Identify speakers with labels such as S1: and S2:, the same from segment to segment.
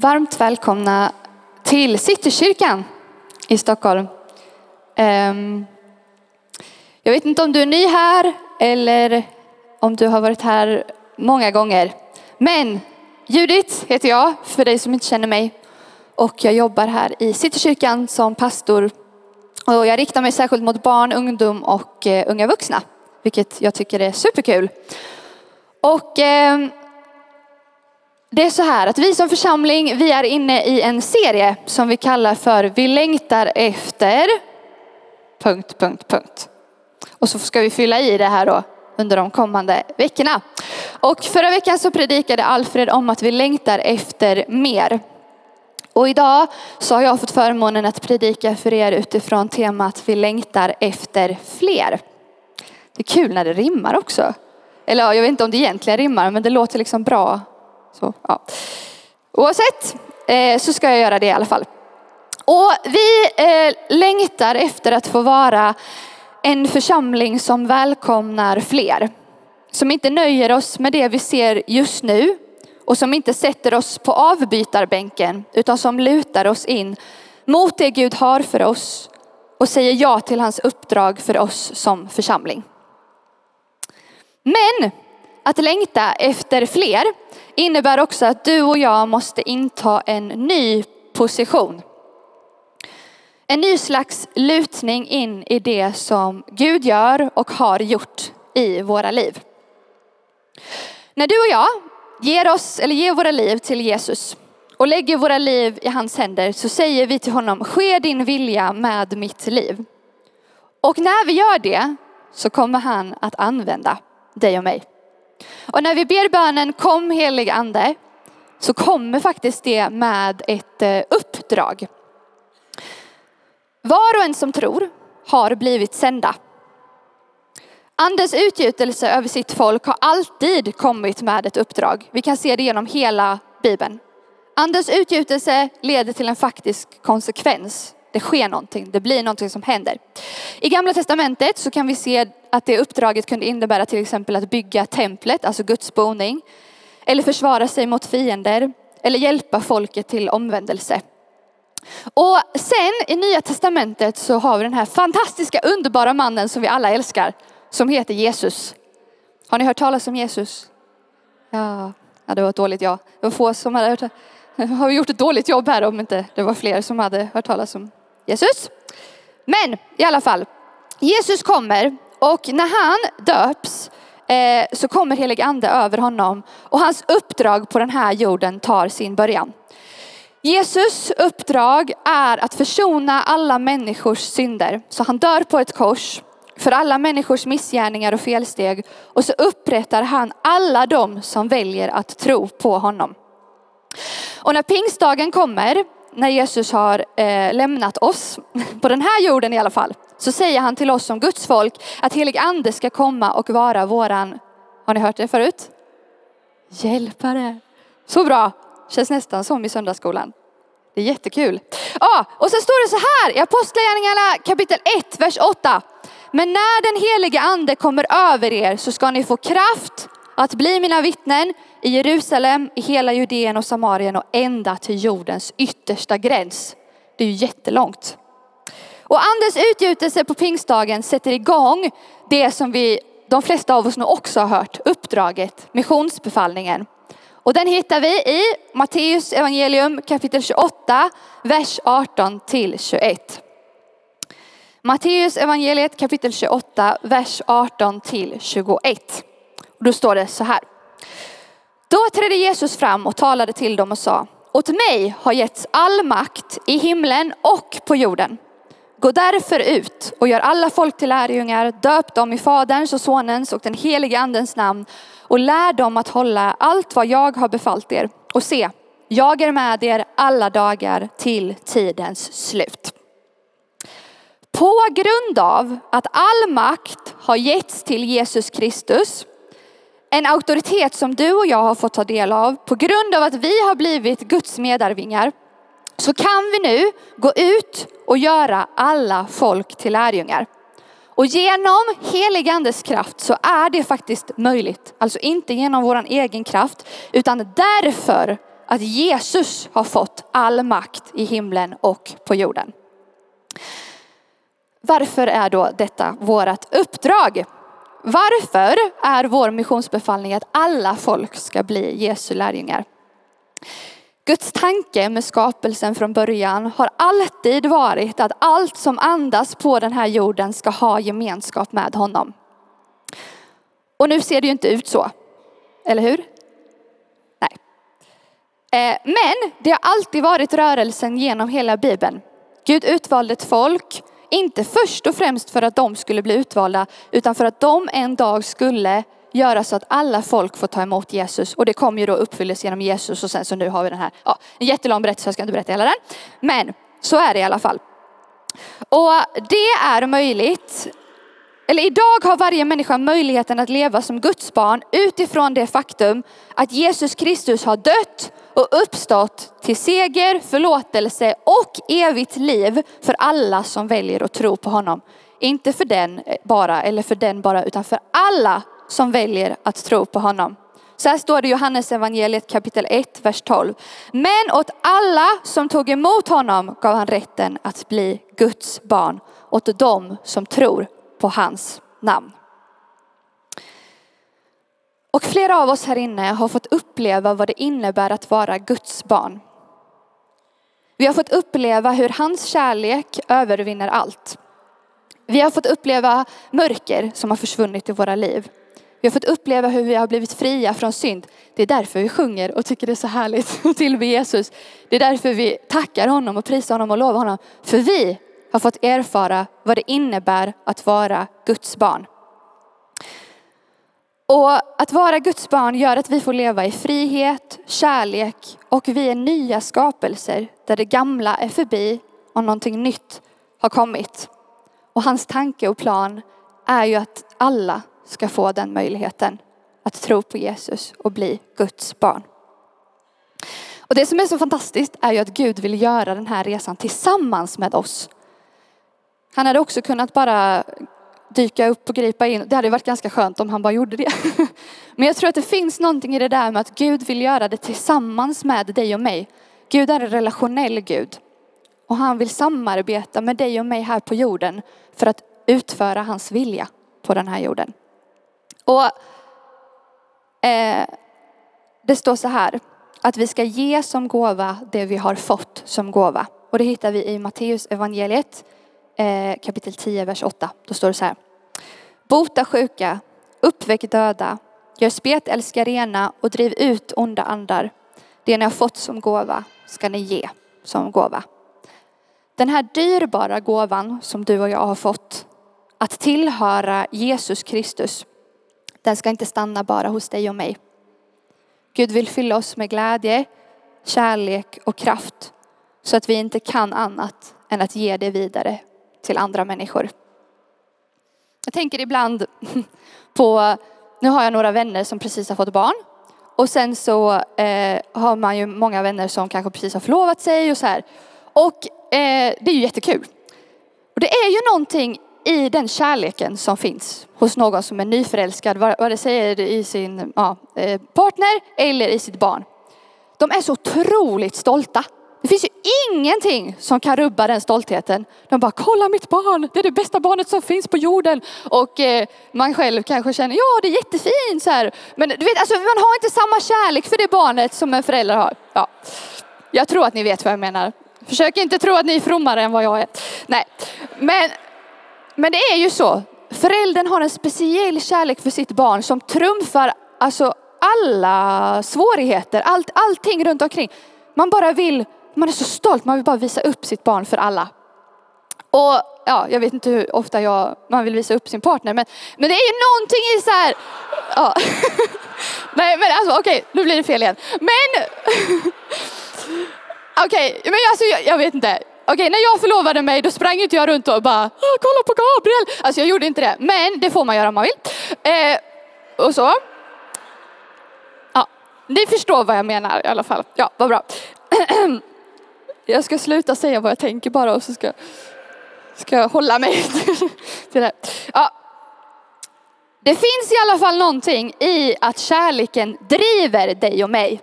S1: Varmt välkomna till Citykyrkan i Stockholm. Ehm, jag vet inte om du är ny här eller om du har varit här många gånger. Men Judith heter jag, för dig som inte känner mig. Och jag jobbar här i Citykyrkan som pastor. Och jag riktar mig särskilt mot barn, ungdom och eh, unga vuxna. Vilket jag tycker är superkul. Och ehm, det är så här att vi som församling, vi är inne i en serie som vi kallar för Vi längtar efter... Punkt, punkt, punkt. Och så ska vi fylla i det här då under de kommande veckorna. Och förra veckan så predikade Alfred om att vi längtar efter mer. Och idag så har jag fått förmånen att predika för er utifrån temat Vi längtar efter fler. Det är kul när det rimmar också. Eller jag vet inte om det egentligen rimmar, men det låter liksom bra. Så, ja. Oavsett eh, så ska jag göra det i alla fall. Och vi eh, längtar efter att få vara en församling som välkomnar fler. Som inte nöjer oss med det vi ser just nu och som inte sätter oss på avbytarbänken utan som lutar oss in mot det Gud har för oss och säger ja till hans uppdrag för oss som församling. Men att längta efter fler innebär också att du och jag måste inta en ny position. En ny slags lutning in i det som Gud gör och har gjort i våra liv. När du och jag ger oss, eller ger våra liv till Jesus och lägger våra liv i hans händer så säger vi till honom, ske din vilja med mitt liv. Och när vi gör det så kommer han att använda dig och mig. Och när vi ber bönen kom helig ande så kommer faktiskt det med ett eh, uppdrag. Var och en som tror har blivit sända. Andens utgjutelse över sitt folk har alltid kommit med ett uppdrag. Vi kan se det genom hela Bibeln. Andens utgjutelse leder till en faktisk konsekvens. Det sker någonting, det blir någonting som händer. I gamla testamentet så kan vi se att det uppdraget kunde innebära till exempel att bygga templet, alltså Guds boning. Eller försvara sig mot fiender. Eller hjälpa folket till omvändelse. Och sen i nya testamentet så har vi den här fantastiska underbara mannen som vi alla älskar. Som heter Jesus. Har ni hört talas om Jesus? Ja, ja det var ett dåligt ja. Det var få som hade hört Har vi gjort ett dåligt jobb här om inte det var fler som hade hört talas om Jesus? Men i alla fall, Jesus kommer och när han döps eh, så kommer helig ande över honom och hans uppdrag på den här jorden tar sin början. Jesus uppdrag är att försona alla människors synder. Så han dör på ett kors för alla människors missgärningar och felsteg. Och så upprättar han alla de som väljer att tro på honom. Och när pingstdagen kommer, när Jesus har eh, lämnat oss, på den här jorden i alla fall, så säger han till oss som Guds folk att helig ande ska komma och vara våran, har ni hört det förut? Hjälpare. Så bra, känns nästan som i söndagsskolan. Det är jättekul. Ja, och så står det så här i Apostlagärningarna kapitel 1, vers 8. Men när den helige ande kommer över er så ska ni få kraft att bli mina vittnen i Jerusalem, i hela Judeen och Samarien och ända till jordens yttersta gräns. Det är ju jättelångt. Och andens utgjutelse på pingstdagen sätter igång det som vi, de flesta av oss nog också har hört, uppdraget, missionsbefallningen. Och den hittar vi i Matteus evangelium kapitel 28, vers 18 till 21. Matteus evangeliet kapitel 28, vers 18 till 21. Och då står det så här. Då trädde Jesus fram och talade till dem och sa, åt mig har getts all makt i himlen och på jorden. Gå därför ut och gör alla folk till lärjungar, döp dem i Faderns och Sonens och den helige Andens namn och lär dem att hålla allt vad jag har befallt er. Och se, jag är med er alla dagar till tidens slut. På grund av att all makt har getts till Jesus Kristus, en auktoritet som du och jag har fått ta del av, på grund av att vi har blivit Guds medarvingar, så kan vi nu gå ut och göra alla folk till lärjungar. Och genom helig andes kraft så är det faktiskt möjligt. Alltså inte genom vår egen kraft, utan därför att Jesus har fått all makt i himlen och på jorden. Varför är då detta vårt uppdrag? Varför är vår missionsbefallning att alla folk ska bli Jesu lärjungar? Guds tanke med skapelsen från början har alltid varit att allt som andas på den här jorden ska ha gemenskap med honom. Och nu ser det ju inte ut så, eller hur? Nej. Eh, men det har alltid varit rörelsen genom hela Bibeln. Gud utvalde ett folk, inte först och främst för att de skulle bli utvalda, utan för att de en dag skulle göra så att alla folk får ta emot Jesus. Och det kommer ju då uppfyllas genom Jesus och sen så nu har vi den här, ja, en jättelång berättelse, jag ska inte berätta hela den. Men så är det i alla fall. Och det är möjligt, eller idag har varje människa möjligheten att leva som Guds barn utifrån det faktum att Jesus Kristus har dött och uppstått till seger, förlåtelse och evigt liv för alla som väljer att tro på honom. Inte för den bara, eller för den bara, utan för alla som väljer att tro på honom. Så här står det i Johannes evangeliet kapitel 1, vers 12. Men åt alla som tog emot honom gav han rätten att bli Guds barn, åt dem som tror på hans namn. Och flera av oss här inne har fått uppleva vad det innebär att vara Guds barn. Vi har fått uppleva hur hans kärlek övervinner allt. Vi har fått uppleva mörker som har försvunnit i våra liv. Vi har fått uppleva hur vi har blivit fria från synd. Det är därför vi sjunger och tycker det är så härligt att tillbe Jesus. Det är därför vi tackar honom och prisar honom och lovar honom. För vi har fått erfara vad det innebär att vara Guds barn. Och att vara Guds barn gör att vi får leva i frihet, kärlek och vi är nya skapelser där det gamla är förbi och någonting nytt har kommit. Och hans tanke och plan är ju att alla ska få den möjligheten att tro på Jesus och bli Guds barn. Och det som är så fantastiskt är ju att Gud vill göra den här resan tillsammans med oss. Han hade också kunnat bara dyka upp och gripa in. Det hade varit ganska skönt om han bara gjorde det. Men jag tror att det finns någonting i det där med att Gud vill göra det tillsammans med dig och mig. Gud är en relationell Gud. Och han vill samarbeta med dig och mig här på jorden för att utföra hans vilja på den här jorden. Och eh, det står så här att vi ska ge som gåva det vi har fått som gåva. Och det hittar vi i Matteus evangeliet eh, kapitel 10, vers 8. Då står det så här. Bota sjuka, uppväck döda, gör spetälska rena och driv ut onda andar. Det ni har fått som gåva ska ni ge som gåva. Den här dyrbara gåvan som du och jag har fått, att tillhöra Jesus Kristus, den ska inte stanna bara hos dig och mig. Gud vill fylla oss med glädje, kärlek och kraft så att vi inte kan annat än att ge det vidare till andra människor. Jag tänker ibland på, nu har jag några vänner som precis har fått barn och sen så eh, har man ju många vänner som kanske precis har förlovat sig och så här. Och eh, det är ju jättekul. Och det är ju någonting i den kärleken som finns hos någon som är nyförälskad, vad det säger i sin ja, eh, partner eller i sitt barn. De är så otroligt stolta. Det finns ju ingenting som kan rubba den stoltheten. De bara, kolla mitt barn, det är det bästa barnet som finns på jorden. Och eh, man själv kanske känner, ja det är jättefint så här. Men du vet, alltså, man har inte samma kärlek för det barnet som en förälder har. Ja. Jag tror att ni vet vad jag menar. Försök inte tro att ni är frommare än vad jag är. Nej, men men det är ju så. Föräldern har en speciell kärlek för sitt barn som trumfar alltså alla svårigheter, allt, allting runt omkring. Man bara vill, man är så stolt, man vill bara visa upp sitt barn för alla. Och ja, jag vet inte hur ofta jag, man vill visa upp sin partner, men, men det är ju någonting i så här, ja. Nej men alltså okej, okay, nu blir det fel igen. Men, okej, okay, men alltså jag, jag vet inte. Okej, när jag förlovade mig då sprang inte jag runt och bara ah, kolla på Gabriel. Alltså jag gjorde inte det, men det får man göra om man vill. Eh, och så. Ja, ni förstår vad jag menar i alla fall. Ja, vad bra. Jag ska sluta säga vad jag tänker bara och så ska, ska jag hålla mig till det. Ja. Det finns i alla fall någonting i att kärleken driver dig och mig.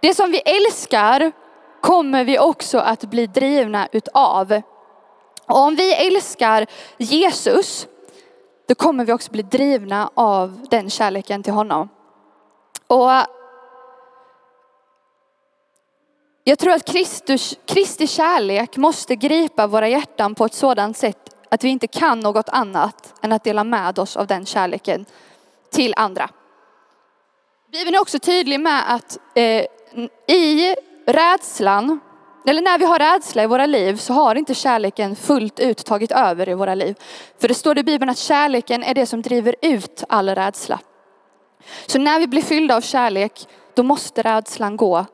S1: Det som vi älskar kommer vi också att bli drivna utav. Och om vi älskar Jesus, då kommer vi också bli drivna av den kärleken till honom. Och jag tror att Kristus, Kristi kärlek måste gripa våra hjärtan på ett sådant sätt att vi inte kan något annat än att dela med oss av den kärleken till andra. Bibeln är också tydlig med att eh, i rädslan, eller när vi har rädsla i våra liv så har inte kärleken fullt ut tagit över i våra liv. För det står i Bibeln att kärleken är det som driver ut all rädsla. Så när vi blir fyllda av kärlek, då måste rädslan gå.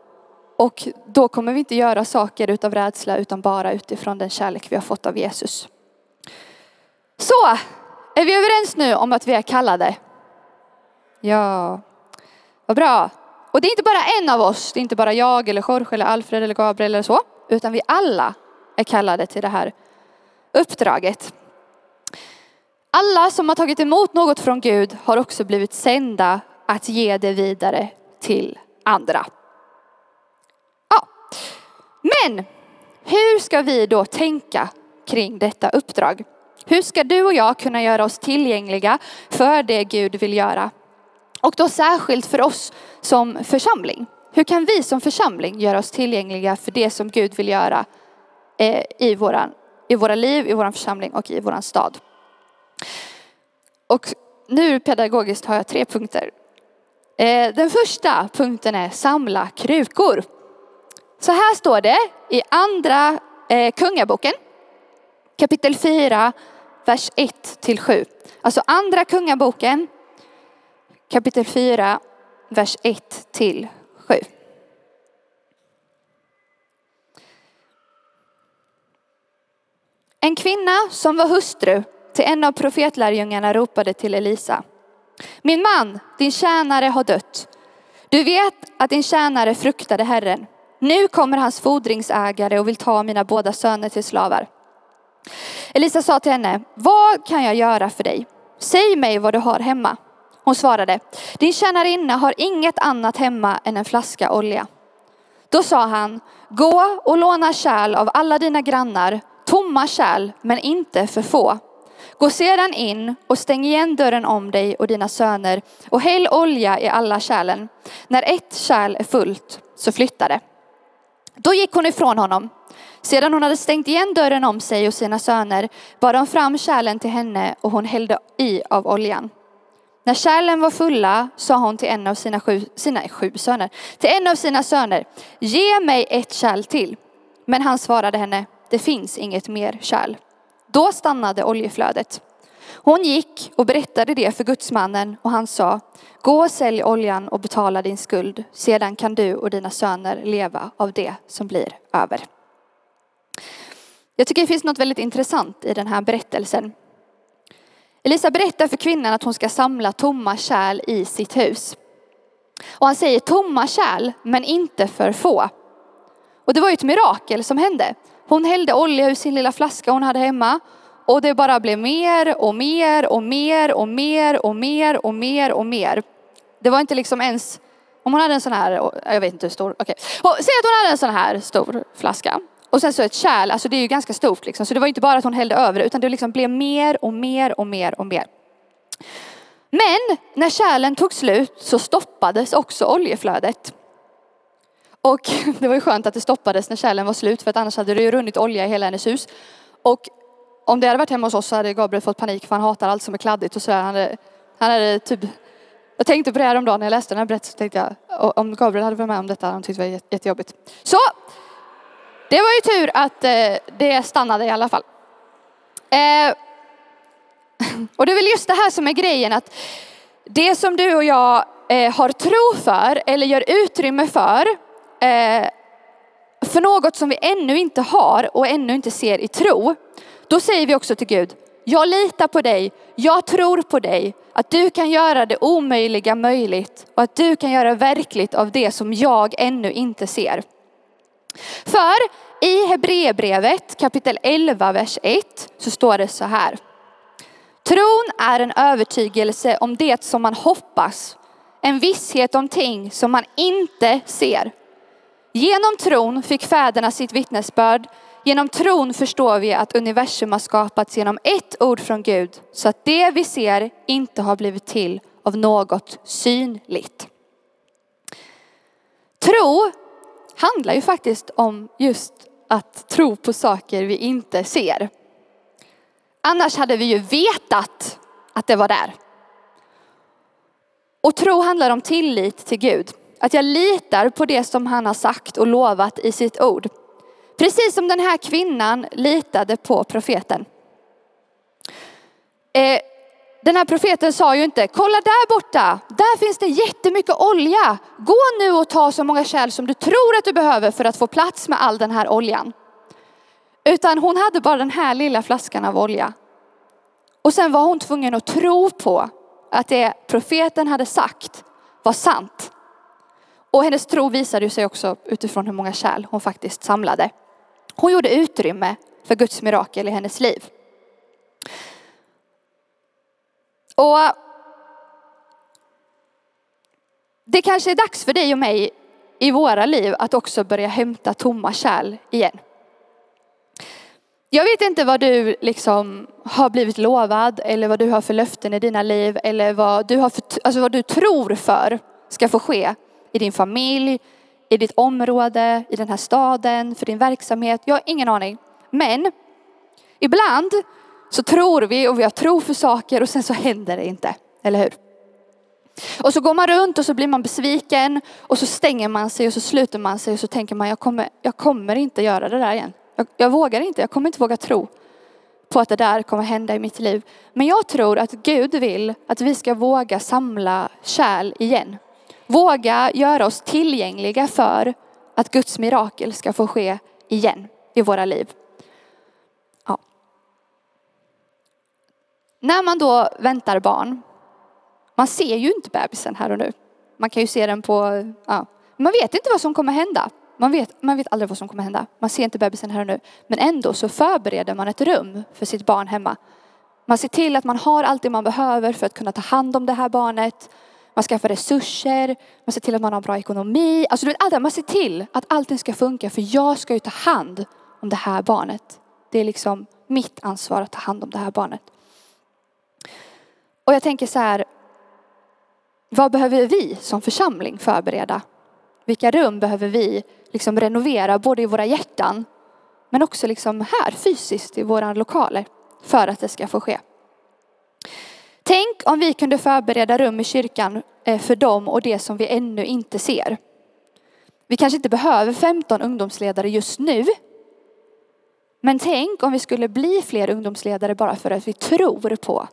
S1: Och då kommer vi inte göra saker utav rädsla utan bara utifrån den kärlek vi har fått av Jesus. Så, är vi överens nu om att vi är kallade? Ja, vad bra. Och det är inte bara en av oss, det är inte bara jag eller Jorge eller Alfred eller Gabriel eller så, utan vi alla är kallade till det här uppdraget. Alla som har tagit emot något från Gud har också blivit sända att ge det vidare till andra. Men hur ska vi då tänka kring detta uppdrag? Hur ska du och jag kunna göra oss tillgängliga för det Gud vill göra? Och då särskilt för oss som församling. Hur kan vi som församling göra oss tillgängliga för det som Gud vill göra eh, i, våran, i våra liv, i vår församling och i vår stad? Och nu pedagogiskt har jag tre punkter. Eh, den första punkten är samla krukor. Så här står det i andra eh, kungaboken, kapitel 4, vers 1 till 7. Alltså andra kungaboken, kapitel 4, vers 1 till 7. En kvinna som var hustru till en av profetlärjungarna ropade till Elisa. Min man, din tjänare har dött. Du vet att din tjänare fruktade Herren. Nu kommer hans fordringsägare och vill ta mina båda söner till slavar. Elisa sa till henne, vad kan jag göra för dig? Säg mig vad du har hemma. Hon svarade, din tjänarinna har inget annat hemma än en flaska olja. Då sa han, gå och låna kärl av alla dina grannar, tomma kärl men inte för få. Gå sedan in och stäng igen dörren om dig och dina söner och häll olja i alla kärlen. När ett kärl är fullt så flytta det. Då gick hon ifrån honom. Sedan hon hade stängt igen dörren om sig och sina söner bar de fram kärlen till henne och hon hällde i av oljan. När kärlen var fulla sa hon till en av sina sju, sina sju söner, till en av sina söner, ge mig ett kärl till. Men han svarade henne, det finns inget mer kärl. Då stannade oljeflödet. Hon gick och berättade det för gudsmannen och han sa, gå och sälj oljan och betala din skuld. Sedan kan du och dina söner leva av det som blir över. Jag tycker det finns något väldigt intressant i den här berättelsen. Elisa berättar för kvinnan att hon ska samla tomma kärl i sitt hus. Och han säger tomma kärl, men inte för få. Och det var ju ett mirakel som hände. Hon hällde olja ur sin lilla flaska hon hade hemma och det bara blev mer och mer och mer och mer och mer och mer och mer. Det var inte liksom ens, om hon hade en sån här, jag vet inte hur stor, okej. Okay. Säg att hon hade en sån här stor flaska. Och sen så ett kärl, alltså det är ju ganska stort liksom. Så det var inte bara att hon hällde över utan det liksom blev mer och mer och mer och mer. Men när kärlen tog slut så stoppades också oljeflödet. Och det var ju skönt att det stoppades när kärlen var slut för att annars hade det ju runnit olja i hela hennes hus. Och om det hade varit hemma hos oss så hade Gabriel fått panik för han hatar allt som är kladdigt och sådär. Han hade, han hade typ, jag tänkte på det här om dagen när jag läste den här berättelsen. Tänkte jag, om Gabriel hade varit med om detta hade han tyckt det var jättejobbigt. Så, det var ju tur att eh, det stannade i alla fall. Eh, och det är väl just det här som är grejen att det som du och jag eh, har tro för eller gör utrymme för för något som vi ännu inte har och ännu inte ser i tro, då säger vi också till Gud, jag litar på dig, jag tror på dig, att du kan göra det omöjliga möjligt och att du kan göra verkligt av det som jag ännu inte ser. För i Hebreerbrevet kapitel 11, vers 1 så står det så här. Tron är en övertygelse om det som man hoppas, en visshet om ting som man inte ser. Genom tron fick fäderna sitt vittnesbörd. Genom tron förstår vi att universum har skapats genom ett ord från Gud, så att det vi ser inte har blivit till av något synligt. Tro handlar ju faktiskt om just att tro på saker vi inte ser. Annars hade vi ju vetat att det var där. Och tro handlar om tillit till Gud. Att jag litar på det som han har sagt och lovat i sitt ord. Precis som den här kvinnan litade på profeten. Eh, den här profeten sa ju inte, kolla där borta, där finns det jättemycket olja. Gå nu och ta så många kärl som du tror att du behöver för att få plats med all den här oljan. Utan hon hade bara den här lilla flaskan av olja. Och sen var hon tvungen att tro på att det profeten hade sagt var sant. Och hennes tro visade sig också utifrån hur många kärl hon faktiskt samlade. Hon gjorde utrymme för Guds mirakel i hennes liv. Och det kanske är dags för dig och mig i våra liv att också börja hämta tomma kärl igen. Jag vet inte vad du liksom har blivit lovad eller vad du har för löften i dina liv eller vad du, har för, alltså vad du tror för ska få ske i din familj, i ditt område, i den här staden, för din verksamhet. Jag har ingen aning. Men ibland så tror vi och vi har tro för saker och sen så händer det inte. Eller hur? Och så går man runt och så blir man besviken och så stänger man sig och så sluter man sig och så tänker man jag kommer, jag kommer inte göra det där igen. Jag, jag vågar inte, jag kommer inte våga tro på att det där kommer hända i mitt liv. Men jag tror att Gud vill att vi ska våga samla kärl igen. Våga göra oss tillgängliga för att Guds mirakel ska få ske igen i våra liv. Ja. När man då väntar barn, man ser ju inte bebisen här och nu. Man kan ju se den på, ja. man vet inte vad som kommer hända. Man vet, man vet aldrig vad som kommer hända. Man ser inte bebisen här och nu. Men ändå så förbereder man ett rum för sitt barn hemma. Man ser till att man har allt det man behöver för att kunna ta hand om det här barnet. Man skaffar resurser, man ser till att man har bra ekonomi. Alltså du vet, man ser till att allting ska funka för jag ska ju ta hand om det här barnet. Det är liksom mitt ansvar att ta hand om det här barnet. Och jag tänker så här, vad behöver vi som församling förbereda? Vilka rum behöver vi liksom renovera, både i våra hjärtan men också liksom här fysiskt i våra lokaler för att det ska få ske. Tänk om vi kunde förbereda rum i kyrkan eh, för dem och det som vi ännu inte ser. Vi kanske inte behöver 15 ungdomsledare just nu. Men tänk om vi skulle bli fler ungdomsledare bara för att vi tror på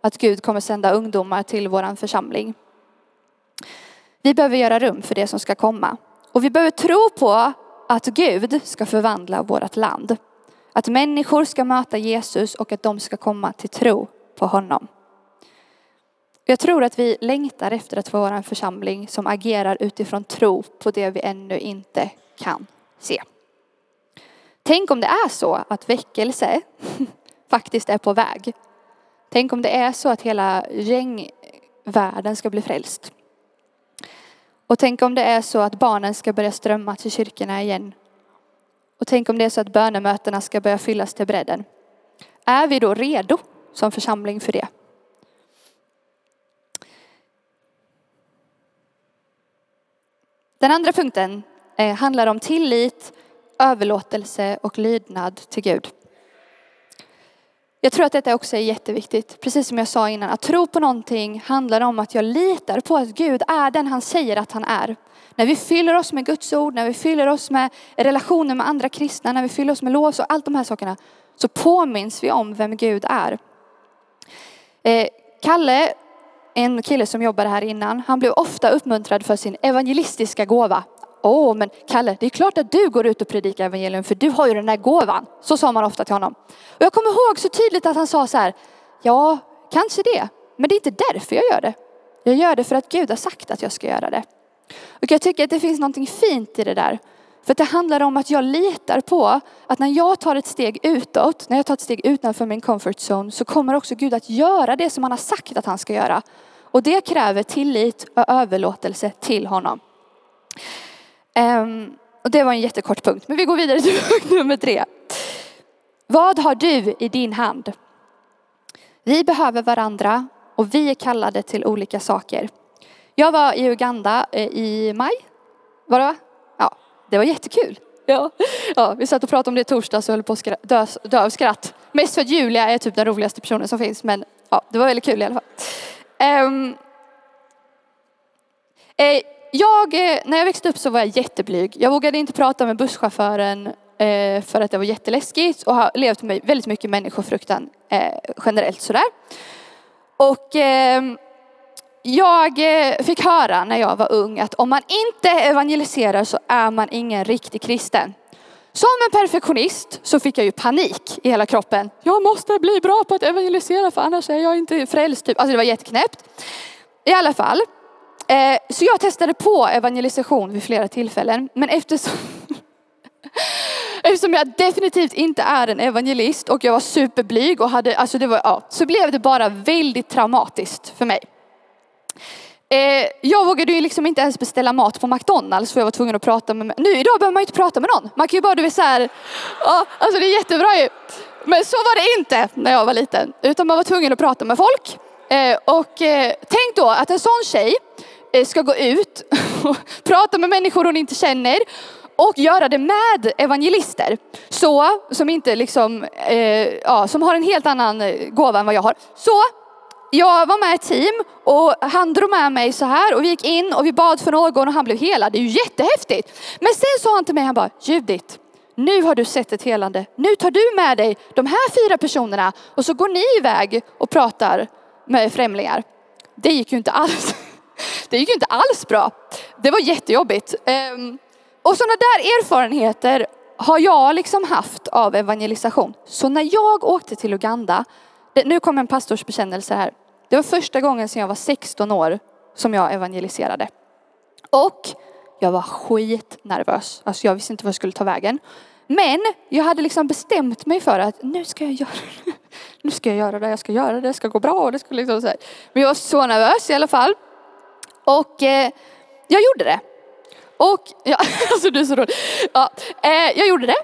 S1: att Gud kommer sända ungdomar till våran församling. Vi behöver göra rum för det som ska komma. Och vi behöver tro på att Gud ska förvandla vårt land. Att människor ska möta Jesus och att de ska komma till tro på honom. Jag tror att vi längtar efter att få vara en församling som agerar utifrån tro på det vi ännu inte kan se. Tänk om det är så att väckelse faktiskt är på väg. Tänk om det är så att hela gängvärlden ska bli frälst. Och tänk om det är så att barnen ska börja strömma till kyrkorna igen. Och tänk om det är så att bönemötena ska börja fyllas till bredden. Är vi då redo som församling för det? Den andra punkten eh, handlar om tillit, överlåtelse och lydnad till Gud. Jag tror att detta också är jätteviktigt. Precis som jag sa innan, att tro på någonting handlar om att jag litar på att Gud är den han säger att han är. När vi fyller oss med Guds ord, när vi fyller oss med relationer med andra kristna, när vi fyller oss med lov och allt de här sakerna, så påminns vi om vem Gud är. Eh, Kalle, en kille som jobbade här innan, han blev ofta uppmuntrad för sin evangelistiska gåva. Åh, men Kalle, det är klart att du går ut och predikar evangelium för du har ju den där gåvan. Så sa man ofta till honom. Och jag kommer ihåg så tydligt att han sa så här, ja, kanske det, men det är inte därför jag gör det. Jag gör det för att Gud har sagt att jag ska göra det. Och jag tycker att det finns någonting fint i det där. För det handlar om att jag litar på att när jag tar ett steg utåt, när jag tar ett steg utanför min comfort zone, så kommer också Gud att göra det som han har sagt att han ska göra. Och det kräver tillit och överlåtelse till honom. Um, och det var en jättekort punkt, men vi går vidare till punkt nummer tre. Vad har du i din hand? Vi behöver varandra och vi är kallade till olika saker. Jag var i Uganda eh, i maj, var det va? Det var jättekul. Ja, ja, vi satt och pratade om det i torsdags och höll på att skra- dö, dö av skratt. Mest för att Julia är typ den roligaste personen som finns, men ja, det var väldigt kul i alla fall. Ehm, eh, jag, eh, när jag växte upp så var jag jätteblyg. Jag vågade inte prata med busschauffören eh, för att det var jätteläskigt och har levt med väldigt mycket människofruktan eh, generellt sådär. Och ehm, jag eh, fick höra när jag var ung att om man inte evangeliserar så är man ingen riktig kristen. Som en perfektionist så fick jag ju panik i hela kroppen. Jag måste bli bra på att evangelisera för annars är jag inte frälst. Typ. Alltså det var jätteknäppt. I alla fall. Eh, så jag testade på evangelisation vid flera tillfällen. Men eftersom, eftersom jag definitivt inte är en evangelist och jag var superblyg och hade, alltså det var, ja, så blev det bara väldigt traumatiskt för mig. Eh, jag vågade ju liksom inte ens beställa mat på McDonalds för jag var tvungen att prata med Nu idag behöver man ju inte prata med någon. Man kan ju bara, du vet såhär. ja, alltså det är jättebra ju. Men så var det inte när jag var liten. Utan man var tvungen att prata med folk. Eh, och eh, tänk då att en sån tjej eh, ska gå ut och prata med människor hon inte känner och göra det med evangelister. Så, som inte liksom, eh, ja, som har en helt annan eh, gåva än vad jag har. Så jag var med i ett team och han drog med mig så här och vi gick in och vi bad för någon och han blev helad. Det är ju jättehäftigt. Men sen sa han till mig, han bara, Judit, nu har du sett ett helande. Nu tar du med dig de här fyra personerna och så går ni iväg och pratar med främlingar. Det gick ju inte alls. Det gick ju inte alls bra. Det var jättejobbigt. Ehm, och sådana där erfarenheter har jag liksom haft av evangelisation. Så när jag åkte till Uganda, nu kom en pastorsbekännelse här. Det var första gången sedan jag var 16 år som jag evangeliserade. Och jag var skitnervös. Alltså jag visste inte vad jag skulle ta vägen. Men jag hade liksom bestämt mig för att nu ska jag göra det. Nu ska jag göra det, jag ska göra det, det ska gå bra. Och det ska liksom så här. Men jag var så nervös i alla fall. Och eh, jag gjorde det. Och, ja, alltså du är så rolig. Ja, eh, jag gjorde det.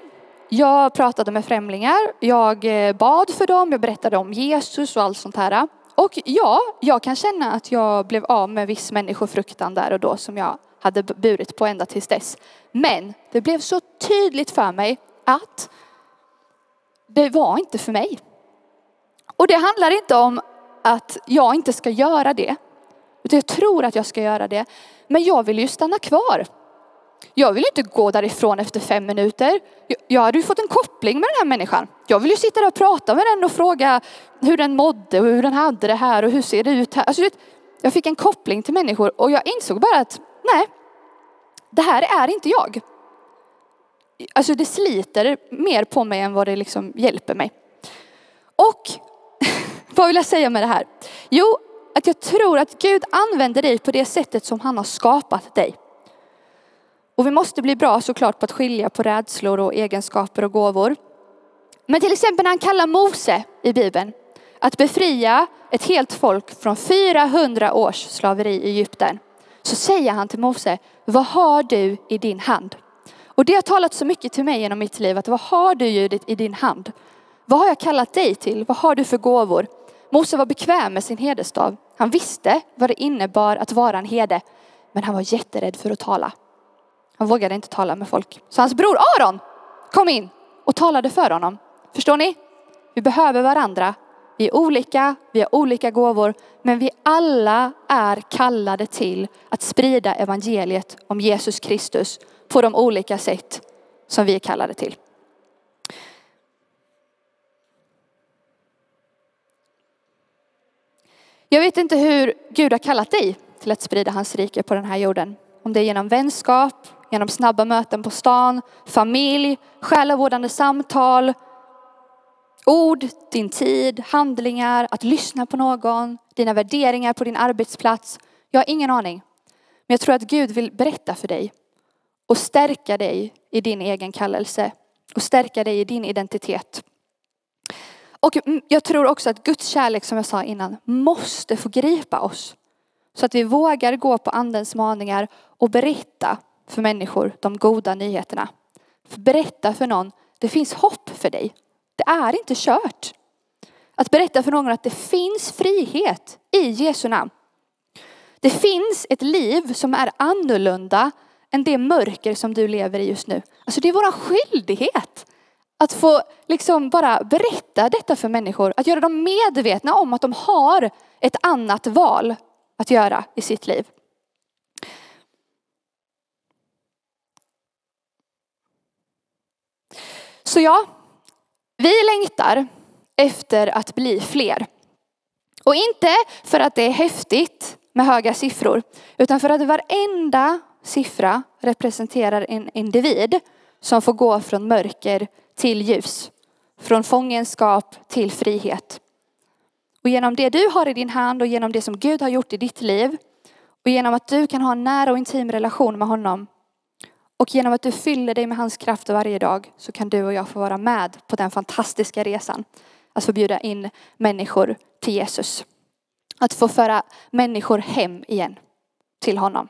S1: Jag pratade med främlingar, jag eh, bad för dem, jag berättade om Jesus och allt sånt här. Och ja, jag kan känna att jag blev av med viss människofruktan där och då som jag hade burit på ända tills dess. Men det blev så tydligt för mig att det var inte för mig. Och det handlar inte om att jag inte ska göra det. Utan jag tror att jag ska göra det. Men jag vill ju stanna kvar. Jag vill inte gå därifrån efter fem minuter. Jag- hade ju fått en koppling med den här människan. Jag vill ju sitta där och prata med den och fråga hur den mådde och hur den hade det här och hur ser det ut här. Alltså, jag fick en koppling till människor och jag insåg bara att nej, det här är inte jag. Alltså det sliter mer på mig än vad det liksom hjälper mig. Och vad vill jag säga med det här? Jo, att jag tror att Gud använder dig på det sättet som han har skapat dig. Och vi måste bli bra såklart på att skilja på rädslor och egenskaper och gåvor. Men till exempel när han kallar Mose i Bibeln att befria ett helt folk från 400 års slaveri i Egypten. Så säger han till Mose, vad har du i din hand? Och det har talat så mycket till mig genom mitt liv att vad har du Judit i din hand? Vad har jag kallat dig till? Vad har du för gåvor? Mose var bekväm med sin herdestav. Han visste vad det innebar att vara en herde. Men han var jätterädd för att tala. Han vågade inte tala med folk. Så hans bror Aron kom in och talade för honom. Förstår ni? Vi behöver varandra. Vi är olika, vi har olika gåvor, men vi alla är kallade till att sprida evangeliet om Jesus Kristus på de olika sätt som vi är kallade till. Jag vet inte hur Gud har kallat dig till att sprida hans rike på den här jorden. Om det är genom vänskap, genom snabba möten på stan, familj, själavårdande samtal, ord, din tid, handlingar, att lyssna på någon, dina värderingar på din arbetsplats. Jag har ingen aning. Men jag tror att Gud vill berätta för dig och stärka dig i din egen kallelse och stärka dig i din identitet. Och jag tror också att Guds kärlek, som jag sa innan, måste få gripa oss. Så att vi vågar gå på andens maningar och berätta för människor de goda nyheterna. Berätta för någon, det finns hopp för dig. Det är inte kört. Att berätta för någon att det finns frihet i Jesu namn. Det finns ett liv som är annorlunda än det mörker som du lever i just nu. Alltså det är vår skyldighet att få liksom bara berätta detta för människor. Att göra dem medvetna om att de har ett annat val att göra i sitt liv. Så ja, vi längtar efter att bli fler. Och inte för att det är häftigt med höga siffror, utan för att varenda siffra representerar en individ som får gå från mörker till ljus. Från fångenskap till frihet. Och genom det du har i din hand och genom det som Gud har gjort i ditt liv och genom att du kan ha en nära och intim relation med honom och genom att du fyller dig med hans kraft varje dag så kan du och jag få vara med på den fantastiska resan. Att få bjuda in människor till Jesus. Att få föra människor hem igen till honom.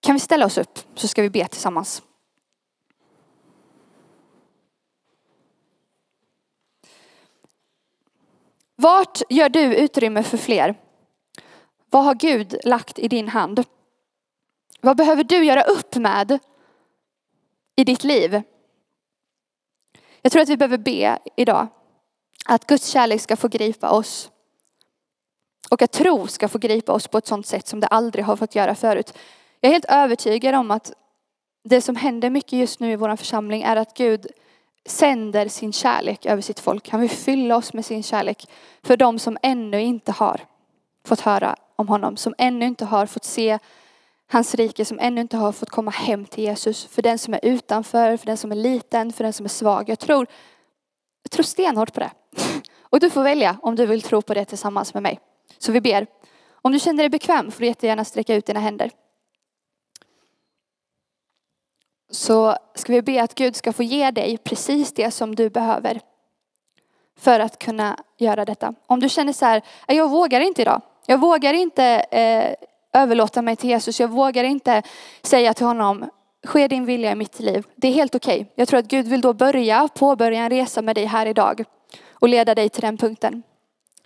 S1: Kan vi ställa oss upp så ska vi be tillsammans. Vart gör du utrymme för fler? Vad har Gud lagt i din hand? Vad behöver du göra upp med i ditt liv? Jag tror att vi behöver be idag att Guds kärlek ska få gripa oss. Och att tro ska få gripa oss på ett sådant sätt som det aldrig har fått göra förut. Jag är helt övertygad om att det som händer mycket just nu i vår församling är att Gud sänder sin kärlek över sitt folk. Han vill fylla oss med sin kärlek för de som ännu inte har fått höra om honom, som ännu inte har fått se hans rike, som ännu inte har fått komma hem till Jesus. För den som är utanför, för den som är liten, för den som är svag. Jag tror, jag tror stenhårt på det. Och du får välja om du vill tro på det tillsammans med mig. Så vi ber. Om du känner dig bekväm får du jättegärna sträcka ut dina händer. Så ska vi be att Gud ska få ge dig precis det som du behöver. För att kunna göra detta. Om du känner så här, äh, jag vågar inte idag. Jag vågar inte eh, överlåta mig till Jesus. Jag vågar inte säga till honom, ske din vilja i mitt liv. Det är helt okej. Okay. Jag tror att Gud vill då börja, påbörja en resa med dig här idag. Och leda dig till den punkten.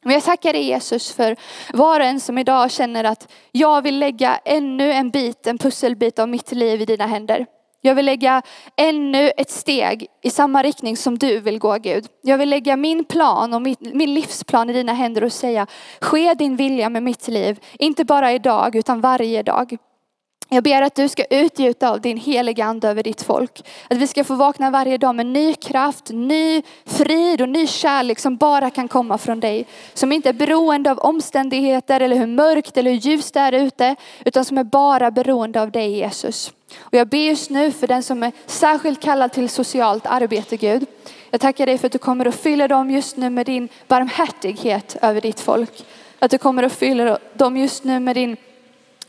S1: Men jag tackar dig Jesus för var och en som idag känner att jag vill lägga ännu en bit, en pusselbit av mitt liv i dina händer. Jag vill lägga ännu ett steg i samma riktning som du vill gå Gud. Jag vill lägga min plan och min livsplan i dina händer och säga, ske din vilja med mitt liv. Inte bara idag utan varje dag. Jag ber att du ska utgjuta av din heliga ande över ditt folk. Att vi ska få vakna varje dag med ny kraft, ny frid och ny kärlek som bara kan komma från dig. Som inte är beroende av omständigheter eller hur mörkt eller hur ljust det är ute. Utan som är bara beroende av dig Jesus. Och jag ber just nu för den som är särskilt kallad till socialt arbete Gud. Jag tackar dig för att du kommer att fylla dem just nu med din barmhärtighet över ditt folk. Att du kommer att fylla dem just nu med din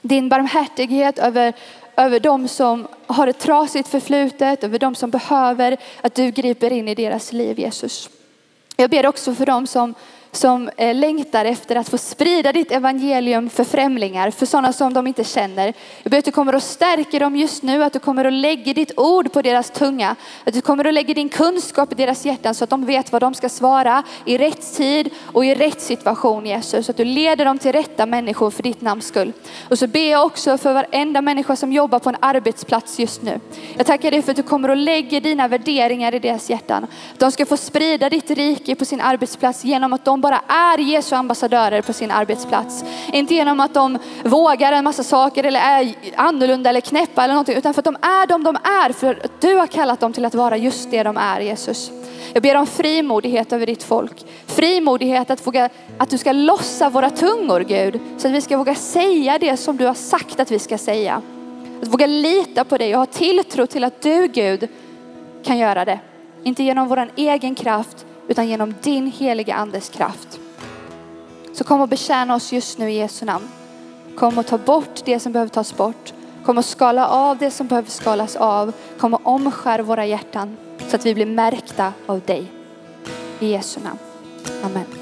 S1: din barmhärtighet över, över de som har ett trasigt förflutet, över de som behöver att du griper in i deras liv Jesus. Jag ber också för dem som som eh, längtar efter att få sprida ditt evangelium för främlingar, för sådana som de inte känner. Jag ber att du kommer att stärka dem just nu, att du kommer att lägga ditt ord på deras tunga, att du kommer att lägga din kunskap i deras hjärtan så att de vet vad de ska svara i rätt tid och i rätt situation Jesus. Så att du leder dem till rätta människor för ditt namns skull. Och så ber jag också för varenda människa som jobbar på en arbetsplats just nu. Jag tackar dig för att du kommer att lägga dina värderingar i deras hjärtan. De ska få sprida ditt rike på sin arbetsplats genom att de bara är Jesu ambassadörer på sin arbetsplats. Inte genom att de vågar en massa saker eller är annorlunda eller knäppa eller någonting, utan för att de är de de är, för att du har kallat dem till att vara just det de är, Jesus. Jag ber om frimodighet över ditt folk. Frimodighet att, våga, att du ska lossa våra tungor Gud. Så att vi ska våga säga det som du har sagt att vi ska säga. Att våga lita på dig och ha tilltro till att du Gud kan göra det. Inte genom vår egen kraft utan genom din heliga andes kraft. Så kom och betjäna oss just nu i Jesu namn. Kom och ta bort det som behöver tas bort. Kom och skala av det som behöver skalas av. Kom och omskär våra hjärtan så att vi blir märkta av dig. I Jesu namn. Amen.